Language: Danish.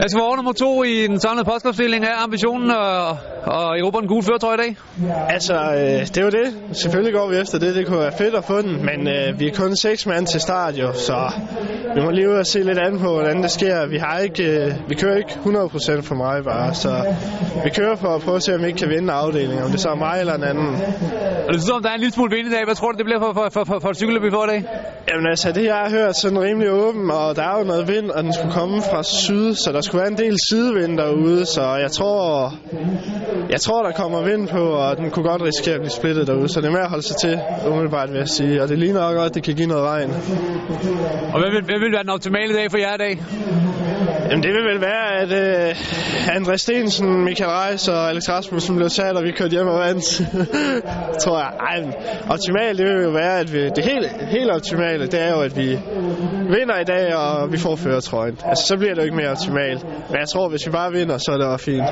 Lasse var nummer to i den samlede podcastopstilling. Er ambitionen at, at erobre en gul førtrøje i dag? Altså, øh, det er jo det. Selvfølgelig går vi efter det. Det kunne være fedt at få den, men øh, vi er kun seks mand til start jo, så vi må lige ud og se lidt an på, hvordan det sker. Vi, har ikke, øh, vi kører ikke 100% for mig bare, så vi kører for at prøve at se, om vi ikke kan vinde afdelingen, om det så er mig eller en anden. Og det synes om, der er en lille smule vind i dag. Hvad tror du, det bliver for, for, for, for, for et cykelløb, vi får i dag? Jamen altså, det jeg har hørt sådan rimelig åben, og der er jo noget vind, og den skulle komme fra syd, så der skulle være en del sidevind derude, så jeg tror, jeg tror, der kommer vind på, og den kunne godt risikere at blive splittet derude, så det er med at holde sig til, umiddelbart vil jeg sige. Og det ligner også godt, at det kan give noget regn. Og hvad vil, hvad vil være den optimale dag for jer i dag? Jamen det vil vel være, at uh, André Stensen, Michael Reis og Alex Rasmussen blev sat, og vi kørte hjem og vandt. tror jeg. Ej, men optimalt det vil jo være, at vi, det helt, helt optimale, det er jo, at vi vinder i dag, og vi får førertrøjen. Altså så bliver det jo ikke mere optimalt. Men jeg tror, hvis vi bare vinder, så er det også fint.